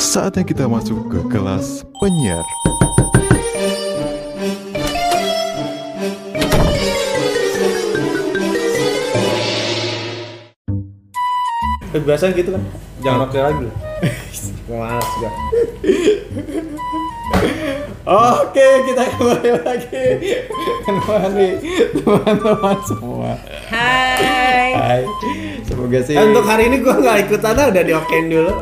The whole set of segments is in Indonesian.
Saatnya kita masuk ke kelas penyiar. Kebiasaan gitu kan. Jangan oke lagi. Mas gak. Oke, kita kembali lagi teman-teman semua. Hai. Hai. Semoga sih. Eh, Untuk hari ini gua nggak ikutan ah, udah diokein dulu.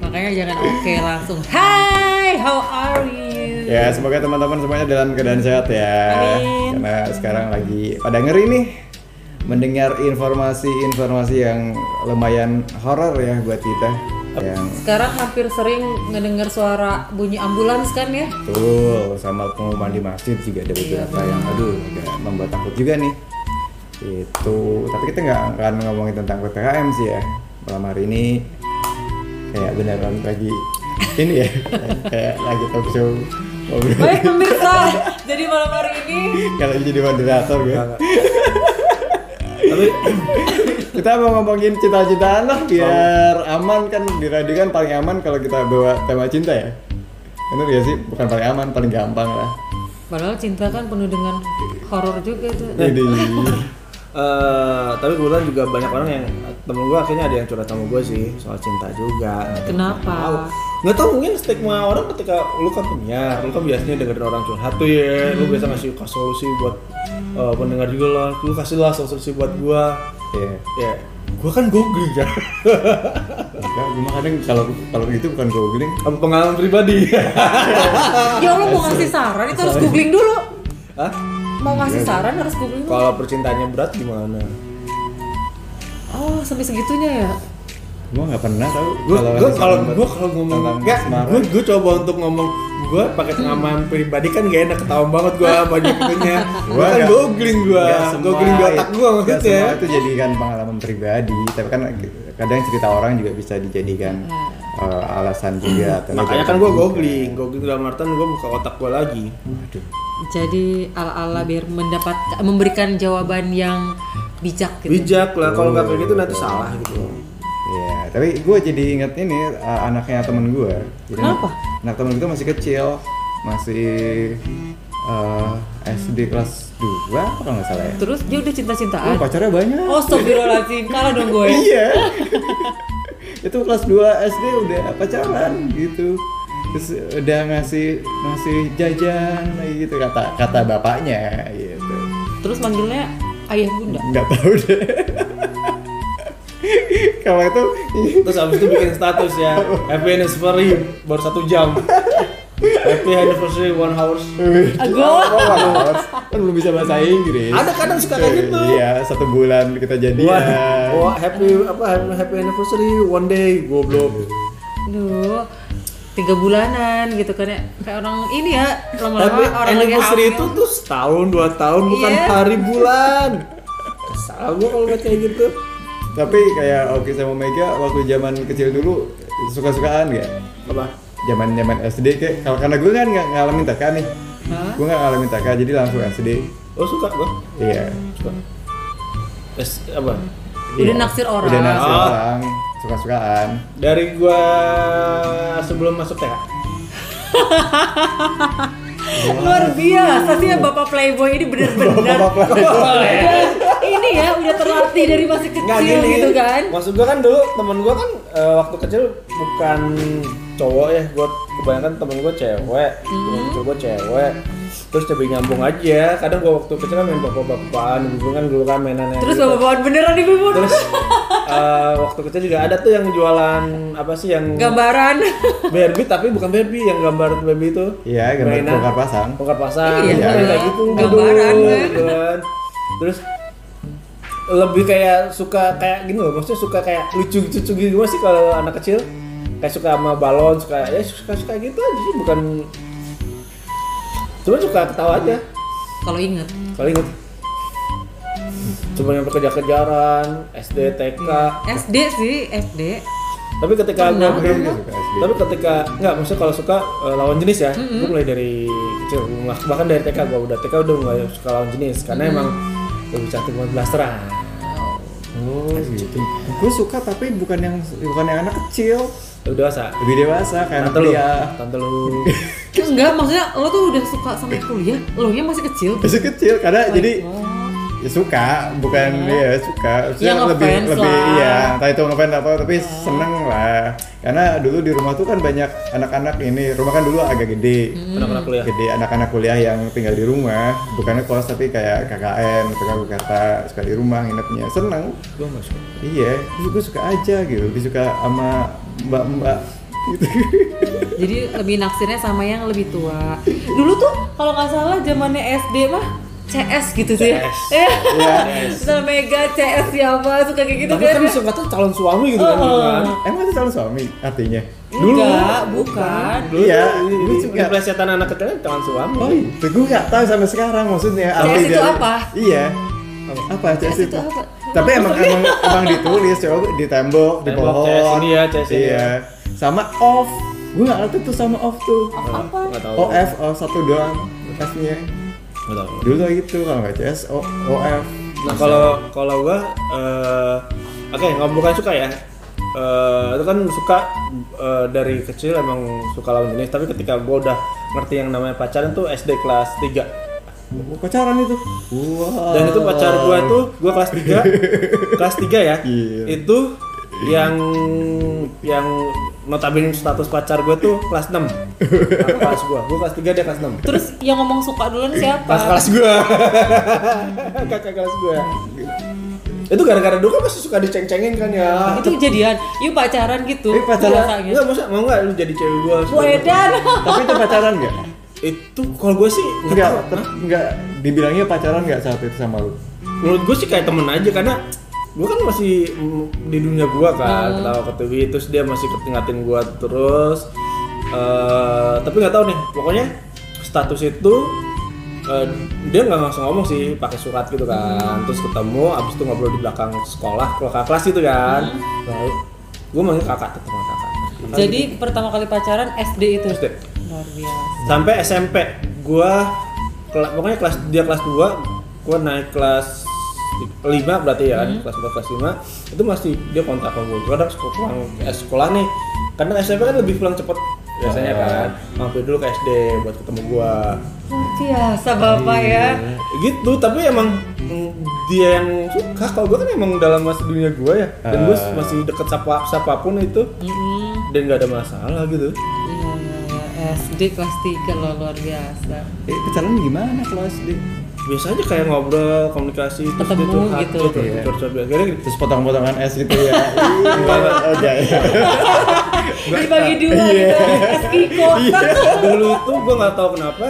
Makanya jangan oke langsung. Hai, how are you? Ya, semoga teman-teman semuanya dalam keadaan sehat ya. Amin. Karena sekarang lagi pada ngeri nih mendengar informasi-informasi yang lumayan horor ya buat kita. Yang Sekarang hampir sering ngedenger suara bunyi ambulans kan ya? Betul, sama pengumuman di masjid juga ada beberapa yang aduh agak membuat takut juga nih. Itu, tapi kita nggak akan ngomongin tentang PPKM sih ya. Malam hari ini kayak beneran lagi ini ya, kayak lagi talk show. Baik pemirsa, jadi malam hari ini Kalau jadi moderator gitu. Tapi Kita mau ngomongin cita-citaan lah biar aman kan di radio kan paling aman kalau kita bawa tema cinta ya. Bener ya sih? Bukan paling aman, paling gampang lah. Padahal cinta kan penuh dengan horor juga tuh. Jadi eh, tapi kebetulan juga banyak orang yang temen gua akhirnya ada yang curhat sama gua sih soal cinta juga. Kenapa? Nggak tahu mungkin stigma orang ketika lu kan penyiar, lu kan biasanya dengerin orang curhat tuh ya, lu biasa ngasih kasih solusi buat eh, pendengar juga lah, lu kasih lah solusi buat gua. ya Ya, gua kan googling ya. Enggak, gue mah kadang kalau kalau gitu bukan googling. Apa pengalaman pribadi? Ya Allah mau ngasih saran itu harus googling dulu. Hah? Mau ngasih saran harus googling dulu. Kalau percintaannya berat gimana? Oh sampai segitunya ya? Gue nggak pernah tahu. gue kalau gue kalau ngomong enggak gue gue coba untuk ngomong gue pakai pengalaman pribadi kan gak enak ketahuan banget gue banyak itunya gue Gua kan googling gue googling di otak gue nggak maksudnya itu jadikan pengalaman pribadi, tapi kan kadang cerita orang juga bisa dijadikan eh, alasan juga. atau makanya kan gue googling googling dalam artian gue buka otak gue lagi. Waduh. Jadi ala-ala biar mendapat memberikan jawaban yang bijak gitu. bijak lah kalau nggak kayak gitu nanti salah gitu tapi gue jadi inget ini uh, anaknya temen gue. Jadi Kenapa? Anak, temen gue masih kecil, masih uh, SD kelas 2 apa kalau nggak salah ya. Terus dia udah cinta-cintaan. Oh, pacarnya banyak. Oh, astagfirullahaladzim. Kalah dong gue. iya. Itu kelas 2 SD udah pacaran gitu. Terus udah ngasih ngasih jajan gitu kata kata bapaknya gitu. Terus manggilnya ayah bunda. Nggak tahu deh. Kalau itu terus abis itu bikin status ya happy anniversary baru satu jam happy anniversary one hours Ago. kan belum bisa bahasa Inggris. ada kadang suka kayak gitu Iya, satu bulan kita Wah, jadian. wah happy apa happy, anniversary one day goblok Duh. Tiga bulanan gitu kan ya. Kayak orang ini ya. Lama-lama Tapi orang anniversary itu tuh setahun dua tahun bukan Iya. hari bulan. Kesal gua kalau kayak gitu. Tapi kayak Oki sama Mega waktu zaman kecil dulu suka-sukaan nggak? Apa? Zaman zaman SD kayak kalau karena gue kan nggak ngalamin TK nih. Hah? Gue nggak ngalamin TK jadi langsung SD. Oh suka gua. Iya. Suka. Es, apa? Udah Iya. naksir orang. Udah naksir Oh. orang. Suka-sukaan. Dari gua sebelum masuk TK. Luar biasa sih ya Bapak Playboy ini bener-bener. Udah- ini ya udah terlatih dari masih kecil Nggak gini. gitu kan. Maksud gua kan dulu temen gua kan eh, waktu kecil bukan cowok ya. Gua kebanyakan temen gua cewek. Temen kecil gua cewek. Terus coba nyambung aja. Kadang gua waktu kecil kan main bapak-bapakan, ibu kan dulu kan mainannya. Terus gitu. bapak-bapak beneran ibu ibu Terus eh, waktu kecil juga ada tuh yang jualan apa sih yang gambaran. Barbie tapi bukan Barbie yang gambar Barbie itu. Iya, gambar bongkar pasang. Bongkar pasang. Iya, Iya, kayak gitu. gambaran, dulu, kan. gitu kan. Terus lebih kayak suka kayak gini loh, maksudnya suka kayak lucu-lucu gitu sih kalau anak kecil. Kayak suka sama balon, suka ya suka suka gitu aja sih, bukan cuma suka ketawa aja Kalau inget. kalau inget cuma yang kejar-kejaran SD TK SD sih SD. tapi ketika pernah. Suka SD. tapi ketika nggak maksudnya kalau suka eh, lawan jenis ya gue mulai dari kecil bah- bahkan dari TK gue udah TK udah mulai suka lawan jenis karena emang lebih cantik buat blasteran Oh gitu. Gue suka tapi bukan yang bukan yang anak kecil, Lu dewasa. lebih dewasa kayak anak Tante lu. kuliah. Tante lu. Enggak, maksudnya lo tuh udah suka sama kuliah, lo nya masih kecil. Masih kecil karena Oh, jadi oh. Ya suka bukan ya. suka. Maksudnya Ya, lebih lebih lah. iya entah itu ngefans apa tapi seneng lah. Karena dulu di rumah tuh kan banyak anak-anak ini rumah kan dulu agak gede. Anak-anak kuliah. gede anak-anak kuliah yang tinggal di rumah. Bukannya kos tapi kayak KKN atau kata suka di rumah nginepnya. Seneng. Gua masuk. iya gue suka aja gitu. Lebih suka sama mbak-mbak gitu Jadi lebih naksirnya sama yang lebih tua. Dulu tuh kalau nggak salah zamannya SD mah CS gitu sih. CS. Iya. Iya. Misal Mega CS siapa suka kayak gitu Tapi kan. kan singkatnya calon suami gitu kan. Oh. dulu kan. emang itu calon suami artinya Enggak, bukan. Dulu Iya, gue di- juga. di plesetan anak kecilnya calon suami. Oh iya, gue nggak tahu sampai sekarang maksudnya. CS arti itu apa? Iya. Apa CS CS itu? itu apa? Tapi emang emang emang ditulis coba di tembok, di pohon. CS ini ya, CS ini Iya. Sama off. Gue nggak ngerti tuh sama off tuh. Apa? OF, oh satu doang F-nya. Tahu. Dulu kayak gitu kalau nggak CS, O, OF. Nah kalau kalau gua eh, oke nggak bukan suka ya. Eh, itu kan suka eh, dari kecil emang suka lawan jenis tapi ketika gua udah ngerti yang namanya pacaran tuh SD kelas 3 Oh, pacaran itu. Wow. dan itu pacar gua tuh gua kelas 3 kelas 3 ya Iya. itu yang yang notabene status pacar gua tuh kelas 6 Kakak kelas gua gua kelas 3 dia kelas 6 Terus yang ngomong suka duluan siapa? kelas kelas gua kakak kelas gua itu gara-gara dulu kan masih suka diceng-cengin kan ya Itu kejadian. Yuk pacaran gitu. Eh, pacaran? biasanya. Enggak, masa mau nggak lu jadi cewek gua? Bu Edan. Tapi itu pacaran nggak? Itu kalau gua sih nggak enggak dibilangnya pacaran nggak saat itu sama lu? Menurut gua sih kayak temen aja karena gua kan masih di dunia gua kan, ketawa ketawi terus dia masih ketingatin gua terus. Eh, tapi nggak tahu nih, pokoknya status itu eh, dia nggak langsung ngomong sih, pakai surat gitu kan. Terus ketemu, abis itu ngobrol di belakang sekolah, kelas kelas itu kan. Lalu gua manggil kakak, manggil kakak. Jadi pertama kali pacaran SD itu. SD. Luar biasa. sampai SMP gua kela- pokoknya kelas dia kelas 2 gua naik kelas 5 berarti ya kan kelas 4 kelas 5 itu masih dia kontak sama gua kadang suka pulang eh, sekolah nih karena SMP kan lebih pulang cepet biasanya Oh. kan mampir dulu ke SD buat ketemu gua Luar biasa bapak ya. gitu tapi emang mm, dia yang suka kalau gua kan emang dalam masa dunia gua ya dan gua Ah. masih deket siapa siapa pun itu dan nggak ada masalah gitu Iya, iya, iya. SD kelas 3 loh luar biasa. Eh, pacaran gimana kalau SD? Biasa aja kayak ngobrol komunikasi terus Ketemu gitu. Iya. curhat, curhat. Akhirnya gitu. Terus potong-potongan es gitu ya. Oke. Dibagi dua Iya. gitu. Es Kiko. dulu itu gue nggak tahu kenapa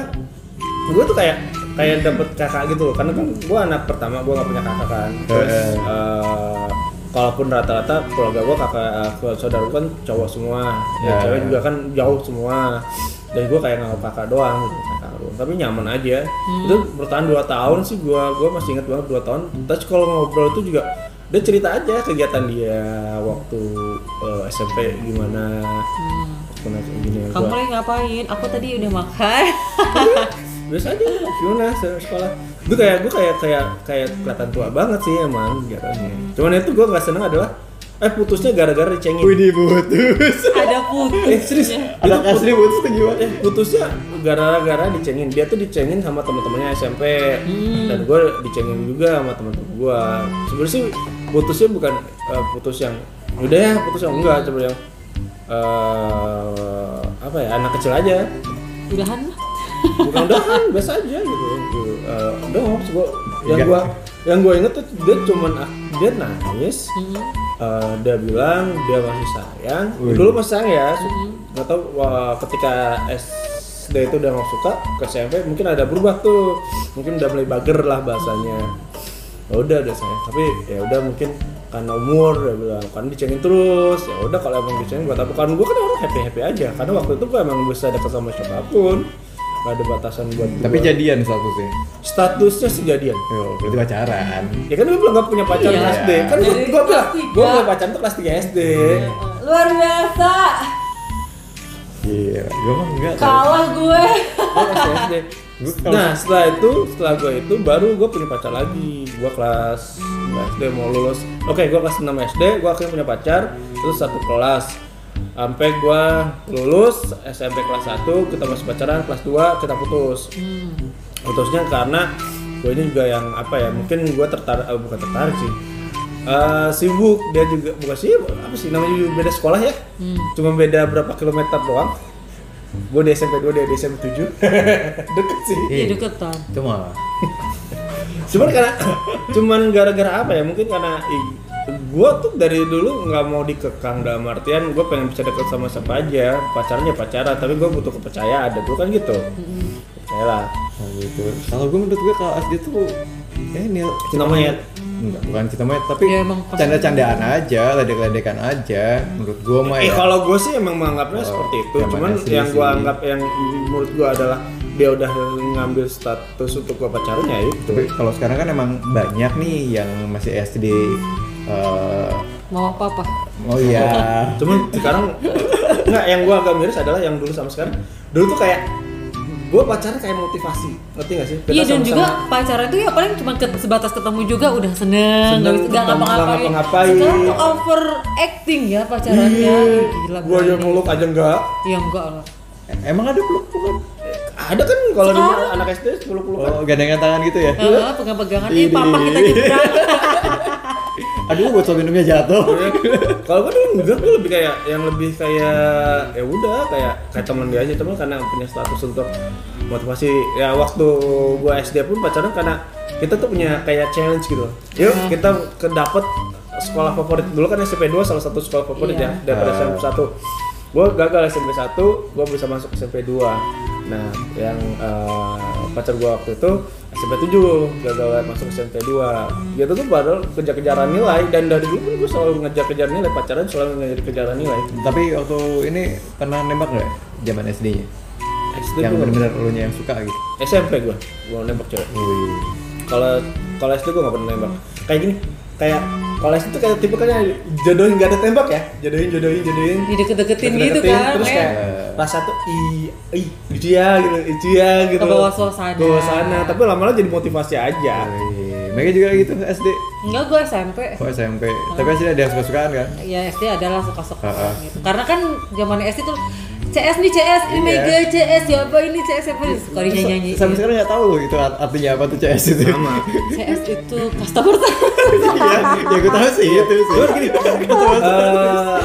gue tuh kayak kayak dapet kakak gitu loh karena kan gue anak pertama gue nggak punya kakak kan terus Eh. kalaupun rata-rata keluarga gue kakak eh, saudara gue kan cowok semua ya Ya. cewek juga kan jauh semua dan gue kayak nggak kakak doang gitu tapi nyaman aja. Itu bertahan 2 tahun sih gue gue masih inget banget 2 tahun. Terus kalau ngobrol itu juga dia cerita aja kegiatan dia waktu eh, SMP gimana. Waktu naik gini Kamu lagi ngapain? Aku tadi udah makan. biasa aja se- sekolah. Gue kayak gue kayak kayak kayak kelihatan tua banget sih emang kegiatannya cuman itu gue gak seneng adalah eh putusnya gara-gara dicengin Widih putus. Ada putih. eh serius Anak asli putus tuh gimana? eh putusnya gara-gara dicengin dia tuh dicengin sama teman-temannya SMP dan gue dicengin juga sama teman-teman gue sebenarnya sih putusnya bukan eh, putus yang udah ya putus yang enggak coba yang eh apa ya anak kecil aja Udahan lah. bukan udahan biasa aja gitu gitu. Eh, udah maksud gua yang gua yang gua inget tuh dia cuman ah, dia nangis Mm-mm. Eh, dia bilang dia masih sayang. Wih. dulu masih sayang ya. Nggak tahu wah, ketika SD itu udah nggak suka ke SMP mungkin ada berubah tuh. Mungkin udah mulai bager lah bahasanya. Ya udah udah sayang. Tapi ya udah mungkin karena umur dia bilang kan dicengin terus. Ya udah kalau emang dicengin buat apa? Kan gua kan orang happy happy aja. Karena waktu itu gua emang bisa deket sama siapa pun gak ada batasan buat Tapi gua. jadian statusnya. statusnya sih jadian Yo, berarti pacaran. ya kan gue bilang gak punya pacar Iya. SD kan gue gue bilang gue punya pacar tuh kelas 3 SD Luar biasa. Iya, gue mah enggak. Kalah gue. gue kelas 3 SD Gua kalau- Nah setelah itu, setelah gue itu baru gue punya pacar lagi. Gue kelas 5 SD mau lulus. Oke, gue kelas 6 SD, gue akhirnya punya pacar. Terus satu kelas. Sampai gue lulus SMP kelas 1, kita masih pacaran. Kelas 2 kita putus. Putusnya karena gue ini juga yang apa ya? Mungkin gue tertarik, eh, bukan tertarik sih. Eh, sibuk dia juga bukan sibuk apa sih namanya juga beda sekolah ya cuma beda berapa kilometer doang gue di SMP 2 dia di SMP 7 deket sih Iya deketan. Cuma cuman karena cuman gara-gara apa ya mungkin karena gue tuh dari dulu nggak mau dikekang dalam artian gue pengen bisa deket sama siapa aja pacarnya pacaran tapi gue butuh kepercayaan ada gue kan gitu percayalah Nah, gitu. Kalau gue menurut gue kalau SD tuh eh ini Cinta monyet. Enggak, bukan cinta monyet, tapi Ya, emang canda-candaan aja, ledek-ledekan aja. Menurut gue mah eh ya. kalau gue sih emang menganggapnya Oh, seperti itu cuman yang gue anggap yang menurut gue adalah dia udah ngambil status untuk gue pacaran ya itu Tapi kalau sekarang kan emang banyak nih yang masih SD eh, Mau apa apa? oh iya. cuman sekarang nggak yang gue agak miris adalah yang dulu sama sekarang dulu tuh kayak gue pacaran kayak motivasi ngerti gak sih Iya dan juga pacaran tuh ya paling cuma ke- sebatas ketemu juga udah seneng, Seneng, nggak ngapa-ngapain. ngapa-ngapain. Sekarang tuh over acting ya pacarannya. Ih, Gila gue aja berani. meluk aja enggak Ya enggak lah. Emang ada peluk-pelukan? ada kan kalau di Sekarang. anak SD sepuluh puluh Oh, gandengan tangan gitu ya? Heeh, pegang-pegangan. Ini. papa kita nyebrang. Aduh, botol minumnya jatuh. kalau gue dulu enggak gue lebih kayak yang lebih kayak ya udah kayak kayak teman dia aja teman karena punya status untuk motivasi ya waktu gue SD pun pacaran karena kita tuh punya kayak challenge gitu yuk Hmm. kita ke dapet sekolah favorit dulu kan SMP 2 salah satu sekolah favorit Iya. ya daripada Ah. SMP 1 gue gagal SMP 1 gue bisa masuk SMP 2 nah yang eh, pacar gue waktu itu SMP 7 gagal masuk SMP 2 gitu tuh padahal kejar-kejaran nilai dan dari dulu pun gue selalu ngejar-kejar nilai pacaran selalu ngejar-kejaran nilai. Tapi waktu ini pernah nembak nggak zaman SD-nya? SD Yang gue bener-bener lu yang suka gitu. SMP gue gue nembak cewek. Kalau kalau SD gue gak pernah nembak. Kayak gini kayak kalau SD tuh kayak tipe kan jodohin gak ada tembak ya jodohin jodohin jodohin Dideket-deketin gitu kan. terus eh. kayak rasa tuh ih ih itu ya gitu itu ya gitu Kebawa suasana. Kebawa suasana tapi lama-lama jadi motivasi aja Wih. Mereka juga gitu SD. Enggak gue SMP. Oh SMP. Tapi SD ada yang suka-sukaan kan? Ya SD adalah suka-suka Ah, ah. gitu. Karena kan zaman SD tuh CS nih CS ini. Mega CS siapa ini? CS siapa suka nyanyi? Sampai sekarang nggak tahu loh itu art- artinya apa tuh CS itu. sama. CS itu customer Iya, ya gue tahu sih itu sih. Eh,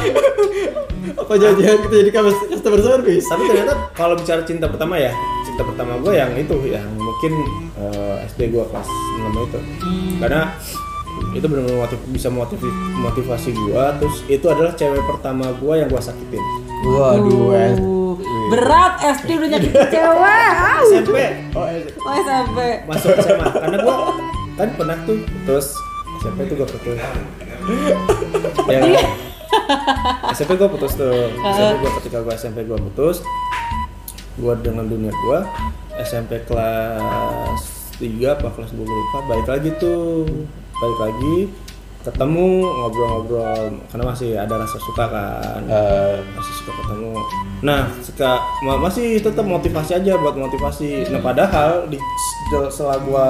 Apa jangan kita jadi customer service? tapi ternyata kalau bicara cinta pertama ya cinta pertama gue yang itu yang mungkin eh, SD gue kelas 6 itu. Karena itu benar-benar motiv- bisa motiv- motivasi gue terus itu adalah cewek pertama gue yang gue sakitin Waduh, S- Uh, berat SD udah nyakitin cewek. SMP Oh, oh SMP masuk SMA karena gue kan pernah tuh terus SMP tuh gue putus ya kan? SMP gue putus tuh SMP gue ketika gue SMP gue putus gue dengan dunia gue SMP kelas 3 apa kelas 2 lupa balik lagi tuh balik lagi ketemu ngobrol-ngobrol. Karena masih ada rasa suka kan. Eh, masih suka ketemu. Nah suka ma- masih tetap motivasi aja buat motivasi. Nah padahal di setelah gua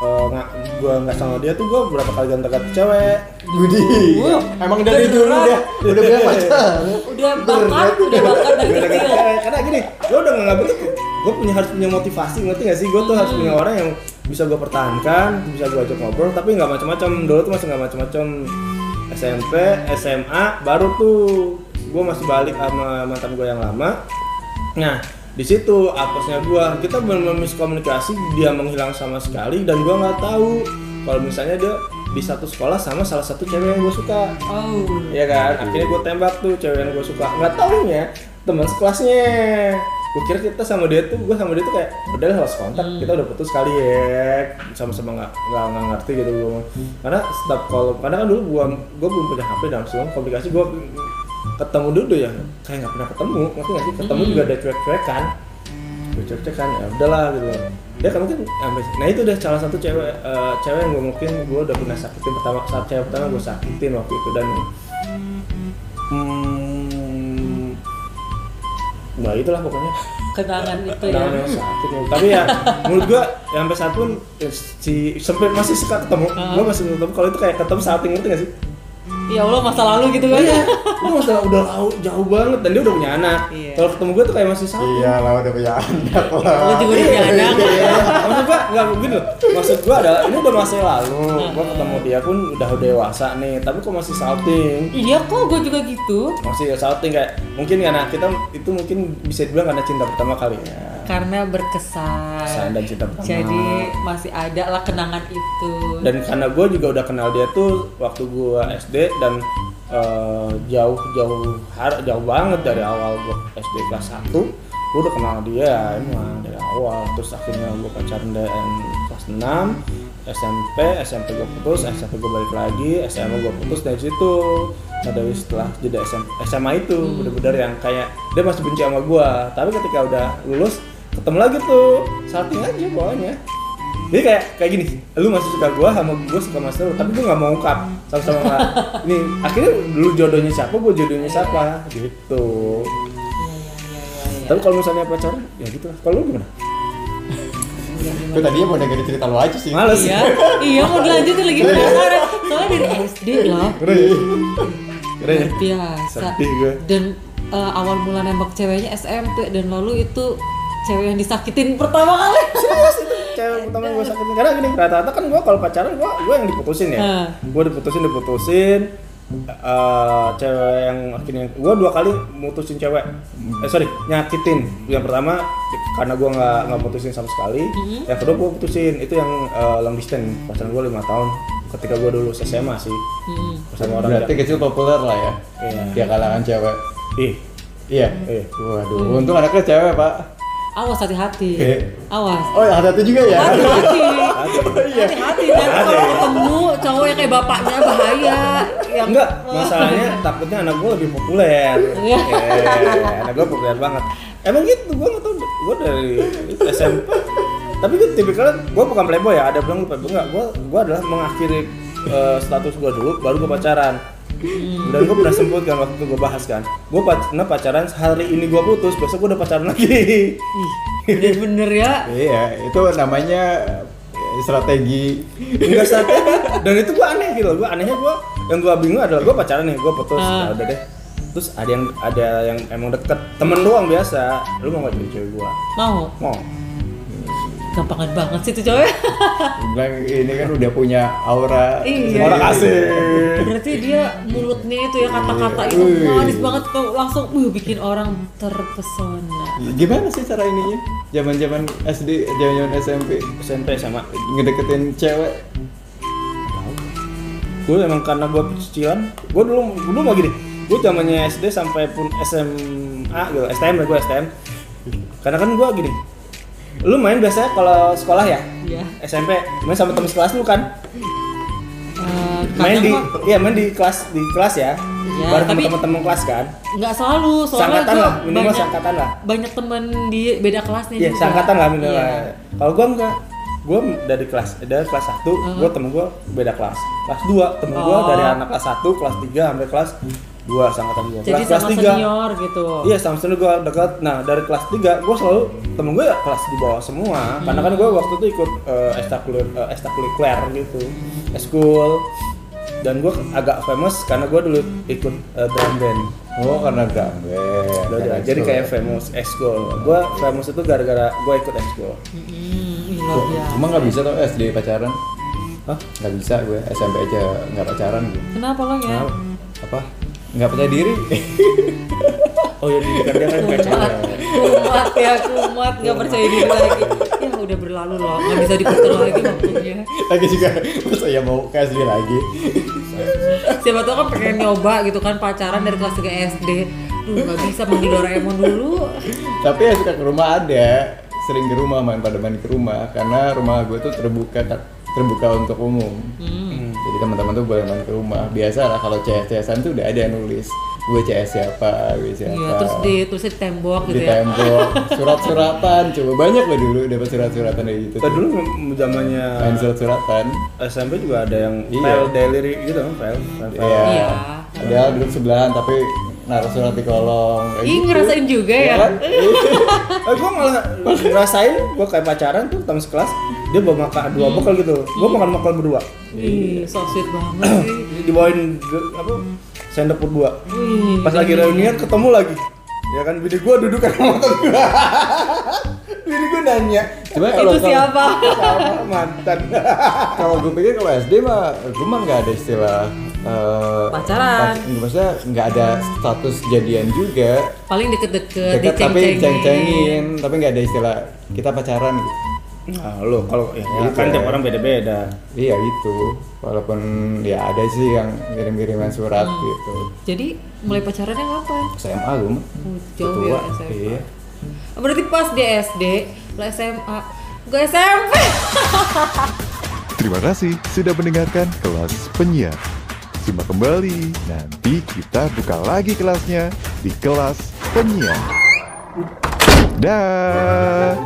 eh, nggak gua nggak sama dia tuh gua berapa kali ganti ganti cewek. Budi. Wah, Emang dari dulu dia udah? Punya pacar. udah bakat udah bakat dari kecil. cewek. karena gini gua udah nggak tuh gua punya harus punya motivasi ngerti gak sih gua tuh harus punya orang yang bisa gua pertahankan bisa gua ajak ngobrol tapi nggak macam-macam dulu tuh masih nggak macam-macam SMP SMA baru tuh gua masih balik sama mantan gua yang lama Nah, di situ apesnya gua, kita benar miskomunikasi, dia menghilang sama sekali dan gua nggak tahu kalau misalnya dia di satu sekolah sama salah satu cewek yang gue suka. oh Iya kan? Akhirnya gue tembak tuh cewek yang gue suka. Nggak taunya teman sekelasnya. Gue kira kita sama dia tuh, gue sama dia tuh kayak udah lost kontak, kita udah putus kali ya, sama-sama nggak nggak nggak ngerti gitu. Gue. Karena setiap kalau, karena kan dulu gua gue belum punya HP dan sebelum komunikasi gue ketemu dulu ya. Kayak nggak pernah ketemu ngerti nggak sih? Ketemu juga ada cuek-cuekan. Gue cuek-cuekan ya udahlah gitu. Dia kan mungkin sampai nah itu udah salah satu cewek eh, cewek yang gue mungkin gue udah pernah sakitin pertama saat cewek pertama gue sakitin waktu itu dan hmm, nah itulah pokoknya. Kenangan itu ya. Kenangan yang sakit. Tapi ya menurut gua yang sampai saat pun eh, si sampai masih suka ketemu. Gua masih ketemu. Kalau itu kayak ketemu salting ngerti gak sih ya Allah masa lalu gitu kan Iya, itu masalah udah jauh, jauh banget dan dia udah punya anak. Iya. Kalau ketemu gue tuh kayak masih sama. Iya lah udah punya anak lah. Lo juga udah punya anak Iya, maksud gua nggak begini loh. Maksud gua adalah ini udah masa lalu. Gua ketemu dia pun udah dewasa nih, tapi kok masih salting. iya kok gue juga gitu Masih salting kayak mungkin karena kita itu mungkin bisa dibilang karena cinta pertama kali ya. Karena berkesan. Kesan dan cinta pertama. jadi masih ada lah kenangan itu. Dan karena gue juga udah kenal dia tuh waktu gue SD dan eh, jauh jauh har jauh banget dari awal gue SD kelas 1 gue udah kenal dia emang dari awal. Terus akhirnya gue pacaran dari kelas 6 SMP SMP gue putus SMP gue balik lagi SMA gue putus dari situ. Nah dari setelah jeda SM, SMA itu bener-bener yang kayak dia masih benci sama gue tapi ketika udah lulus ketemu lagi tuh salting aja pokoknya jadi kayak kayak gini, lu masih suka gua sama gua suka mas lu, tapi gua nggak mau ungkap sama-sama nggak. Ini akhirnya lu jodohnya siapa, gua jodohnya siapa, gitu. Tapi kalau misalnya pacaran, ya gitu. lah. Kalau lu gimana? Gue tadinya mau dengerin cerita lo aja sih. Males. iya iya mau dilanjutin lagi penasaran soalnya dari SD loh Keren ya? Keren ya? biasa Sedih gue. dan eh, awal mula nembak ceweknya SMP dan lalu itu cewek yang disakitin pertama kali Serius itu cewek pertama yang gue sakitin karena gini rata-rata kan gue kalau pacaran gue gue yang diputusin ya Hmm. gue diputusin diputusin Eh, cewek yang akhirnya gue dua kali mutusin cewek eh sorry nyakitin yang pertama karena gue nggak nggak mutusin sama sekali yang kedua gue putusin itu yang eh, long distance pacaran gue lima tahun ketika gue dulu SMA sih Hmm. bersama orang Berarti kecil populer lah ya. Iya. Dia kalangan cewek. ih Iya. Eh. Waduh, untung anaknya cewek, Pak. Awas hati-hati. Eh. awas. Oh, yang hati-hati juga ya. hati-hati. Iya. hati-hati. Nanti kalau ketemu cowok yang kayak bapaknya bahaya. Yang enggak masalahnya takutnya anak gue lebih populer. Iya. Eh, anak gue populer banget. Emang gitu gue nggak tahu. Gue dari SMP tapi gue tipikalnya gue bukan playboy ya. Ada bilang gue playboy. Enggak gue gue adalah mengakhiri eh, status gue dulu baru gue pacaran dan gue pernah sebut kan waktu gue bahas kan. Gue pernah pacaran hari ini gue putus besok gue udah pacaran lagi. Bener-bener ya. Iya, itu namanya eh, strategi. enggak strategi. Dan itu gue aneh gitu gue anehnya gue yang gue bingung adalah gue pacaran nih gue putus. Ah. ya udah deh. Terus ada yang ada yang emang deket temen doang biasa. Lu mau gak jadi cewek gue mau. Mau gampangan banget sih tuh cowok Bilang ini kan udah punya aura. Iya. Orang asing. berarti dia mulutnya itu ya kata-kata itu Wih. manis banget tuh langsung uh, bikin orang terpesona Gimana sih cara ininya? Zaman-zaman SD, zaman-zaman SMP SMP sama ngedeketin cewek. gue emang karena gue pecicilan gue dulu dulu mau gini gue zamannya SD sampai pun SMA gitu STM lah gue STM karena kan gue gini lu main biasanya kalau sekolah ya Iya. SMP main sama temen sekelas lu kan Eh, main di kok iya main di kelas di kelas ya Iya, bareng tapi- teman-teman kelas kan nggak selalu soalnya Seangkatan gua lah, minimal banyak seangkatan lah. banyak temen di beda kelasnya iya juga. seangkatan lah minimal Iya. kalau gua enggak gua dari kelas dari kelas 1 gua temen gua beda kelas kelas 2 temen gua Oh. dari anak kelas 1 kelas 3 sampai kelas 2 seangkatan gua jadi kelas, kelas sama senior gitu Iya sama senior gue dekat. Nah dari kelas 3 gue selalu temen gue ya kelas di bawah semua. Karena kan gue waktu itu ikut eh, ekstrakurikuler eh, ekstrakurikuler gitu, school. Dan gue agak famous karena gue dulu ikut eh, drum band. Oh, karena drum band. Udah. Jadi kayak famous ekskul. Gue famous itu gara-gara gue ikut ekskul. Hmm. Emang nggak bisa tuh SD pacaran? Hah? Nggak bisa gue SMP aja nggak pacaran gue. kenapa lo ya Kenapa? Apa? Nggak percaya diri? Oh ya didikan dia kan kumat kumat ya kumat nggak percaya diri lagi ya udah berlalu loh nggak bisa diputar lagi waktunya Lagi juga masa ya mau SD lagi. siapa tahu kan pengen nyoba gitu kan pacaran dari kelas 3 SD Duh nggak bisa manggil Doraemon dulu Tapi ya suka ke rumah ada, sering ke rumah main pada main ke rumah karena rumah gue tuh terbuka terbuka untuk umum. hmm. Teman-teman tuh boleh main ke rumah. Biasa lah kalau CS-CSan tuh udah ada yang nulis gue CS siapa, gue siapa. Iya, terus di tulisnya di tembok di gitu ya. tembok, surat-suratan, coba banyak loh dulu dapat surat-suratan dari itu. Kita dulu zamannya main surat-suratan. SMP juga ada yang Iya. file diary gitu kan file. file, file. Iya. Iya. Ada duduk sebelahan tapi naruh surat di kolong. Ih gitu. ngerasain juga ya. kan? eh, gue malah ngerasain gue kayak pacaran tuh teman sekelas dia bawa makan dua bekal gitu gue makan makan berdua Ih, so sweet banget sih. dibawain apa sendok berdua Wih, pas lagi reunian ketemu lagi ya kan bini gue duduk kan mantan gue bini gue nanya Cuma kalau itu siapa? sama mantan kalau gue pikir kalau SD mah gue mah nggak ada istilah eh, Pacaran. pac- maksudnya nggak ada status jadian juga Paling deket-deket, dekat tapi ceng-cengin tapi nggak ada istilah kita pacaran gitu nah lo kalau ya, Gitu kan ya. tiap orang beda-beda iya itu walaupun ya ada sih yang kirim-kiriman surat Hmm. gitu Jadi mulai pacarannya kapan? SMA gue mah Oh, jauh ya SMA. iya. Berarti pas di SD, lo SMA, gue SMP. Terima kasih sudah mendengarkan kelas penyiar. Simak kembali, nanti kita buka lagi kelasnya di kelas penyiar. Dah.